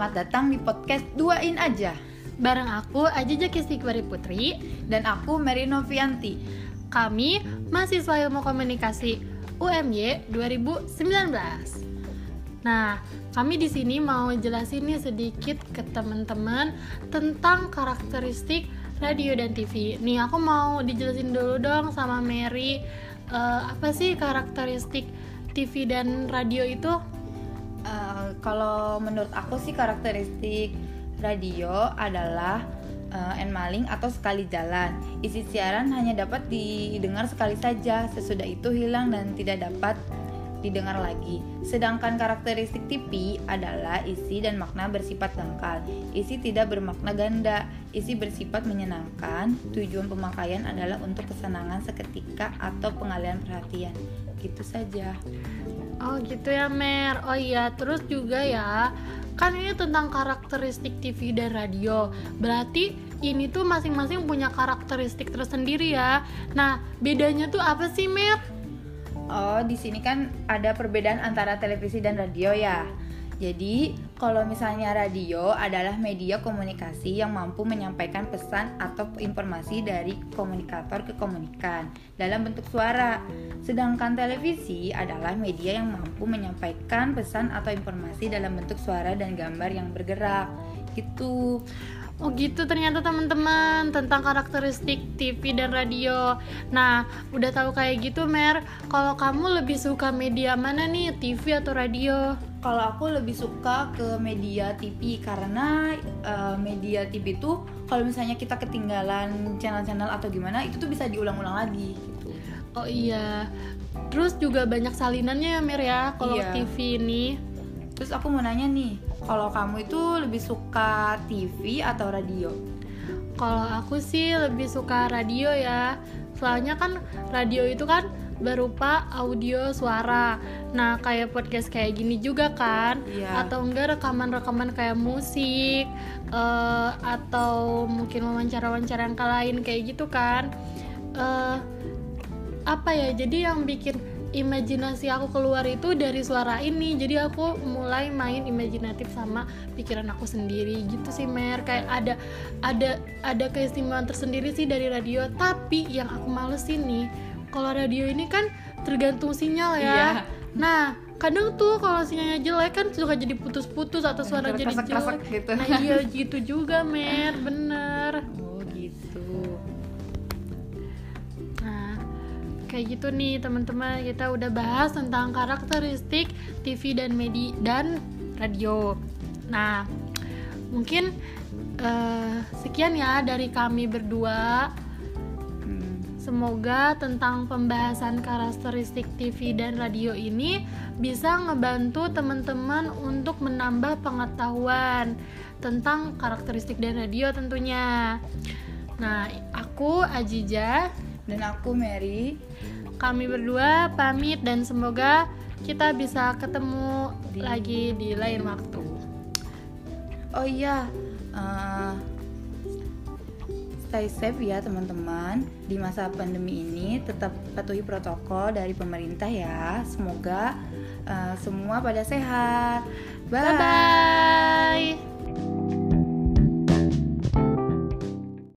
Selamat datang di podcast Duain Aja Bareng aku Aja Kistikwari Putri Dan aku Mary Novianti Kami mahasiswa ilmu komunikasi UMY 2019 Nah, kami di sini mau jelasin nih sedikit ke teman-teman tentang karakteristik radio dan TV. Nih, aku mau dijelasin dulu dong sama Mary uh, apa sih karakteristik TV dan radio itu? Kalau menurut aku sih karakteristik radio adalah uh, enmaling atau sekali jalan. Isi siaran hanya dapat didengar sekali saja, sesudah itu hilang dan tidak dapat didengar lagi. Sedangkan karakteristik TV adalah isi dan makna bersifat dangkal. Isi tidak bermakna ganda, isi bersifat menyenangkan. Tujuan pemakaian adalah untuk kesenangan seketika atau pengalian perhatian. Gitu saja. Oh gitu ya Mer. Oh iya, terus juga ya kan ini tentang karakteristik TV dan radio. Berarti ini tuh masing-masing punya karakteristik tersendiri ya. Nah, bedanya tuh apa sih Mer? Oh, di sini kan ada perbedaan antara televisi dan radio ya. Jadi, kalau misalnya radio adalah media komunikasi yang mampu menyampaikan pesan atau informasi dari komunikator ke komunikan dalam bentuk suara. Sedangkan televisi adalah media yang mampu menyampaikan pesan atau informasi dalam bentuk suara dan gambar yang bergerak. Gitu. Oh gitu ternyata teman-teman tentang karakteristik TV dan radio. Nah, udah tahu kayak gitu Mer. Kalau kamu lebih suka media mana nih, TV atau radio? Kalau aku lebih suka ke media TV karena uh, media TV itu kalau misalnya kita ketinggalan channel-channel atau gimana itu tuh bisa diulang-ulang lagi gitu. Oh iya. Terus juga banyak salinannya ya Mer ya kalau iya. TV ini. Terus aku mau nanya nih, kalau kamu itu lebih suka TV atau radio? Kalau aku sih lebih suka radio ya. Soalnya kan radio itu kan berupa audio suara. Nah, kayak podcast kayak gini juga kan? Yeah. Atau enggak rekaman-rekaman kayak musik uh, atau mungkin wawancara-wawancara yang lain kayak gitu kan? Uh, apa ya? Jadi yang bikin imajinasi aku keluar itu dari suara ini. Jadi aku mulai main imajinatif sama pikiran aku sendiri gitu sih Mer. Kayak ada ada ada keistimewaan tersendiri sih dari radio. Tapi yang aku males ini kalau radio ini kan tergantung sinyal ya. Iya. nah kadang tuh kalau sinyalnya jelek kan suka jadi putus-putus atau suara jadi jelek. gitu. nah iya gitu juga Mer. Bener kayak gitu nih teman-teman. Kita udah bahas tentang karakteristik TV dan media dan radio. Nah mungkin uh, sekian ya dari kami berdua. Semoga tentang pembahasan karakteristik TV dan radio ini bisa ngebantu teman-teman untuk menambah pengetahuan tentang karakteristik dan radio tentunya. Nah, aku Ajija dan aku Mary. Kami berdua pamit dan semoga kita bisa ketemu di... lagi di lain waktu. Oh iya, uh, stay safe ya teman-teman di masa pandemi ini. Tetap patuhi protokol dari pemerintah ya. Semoga uh, semua pada sehat. Bye bye.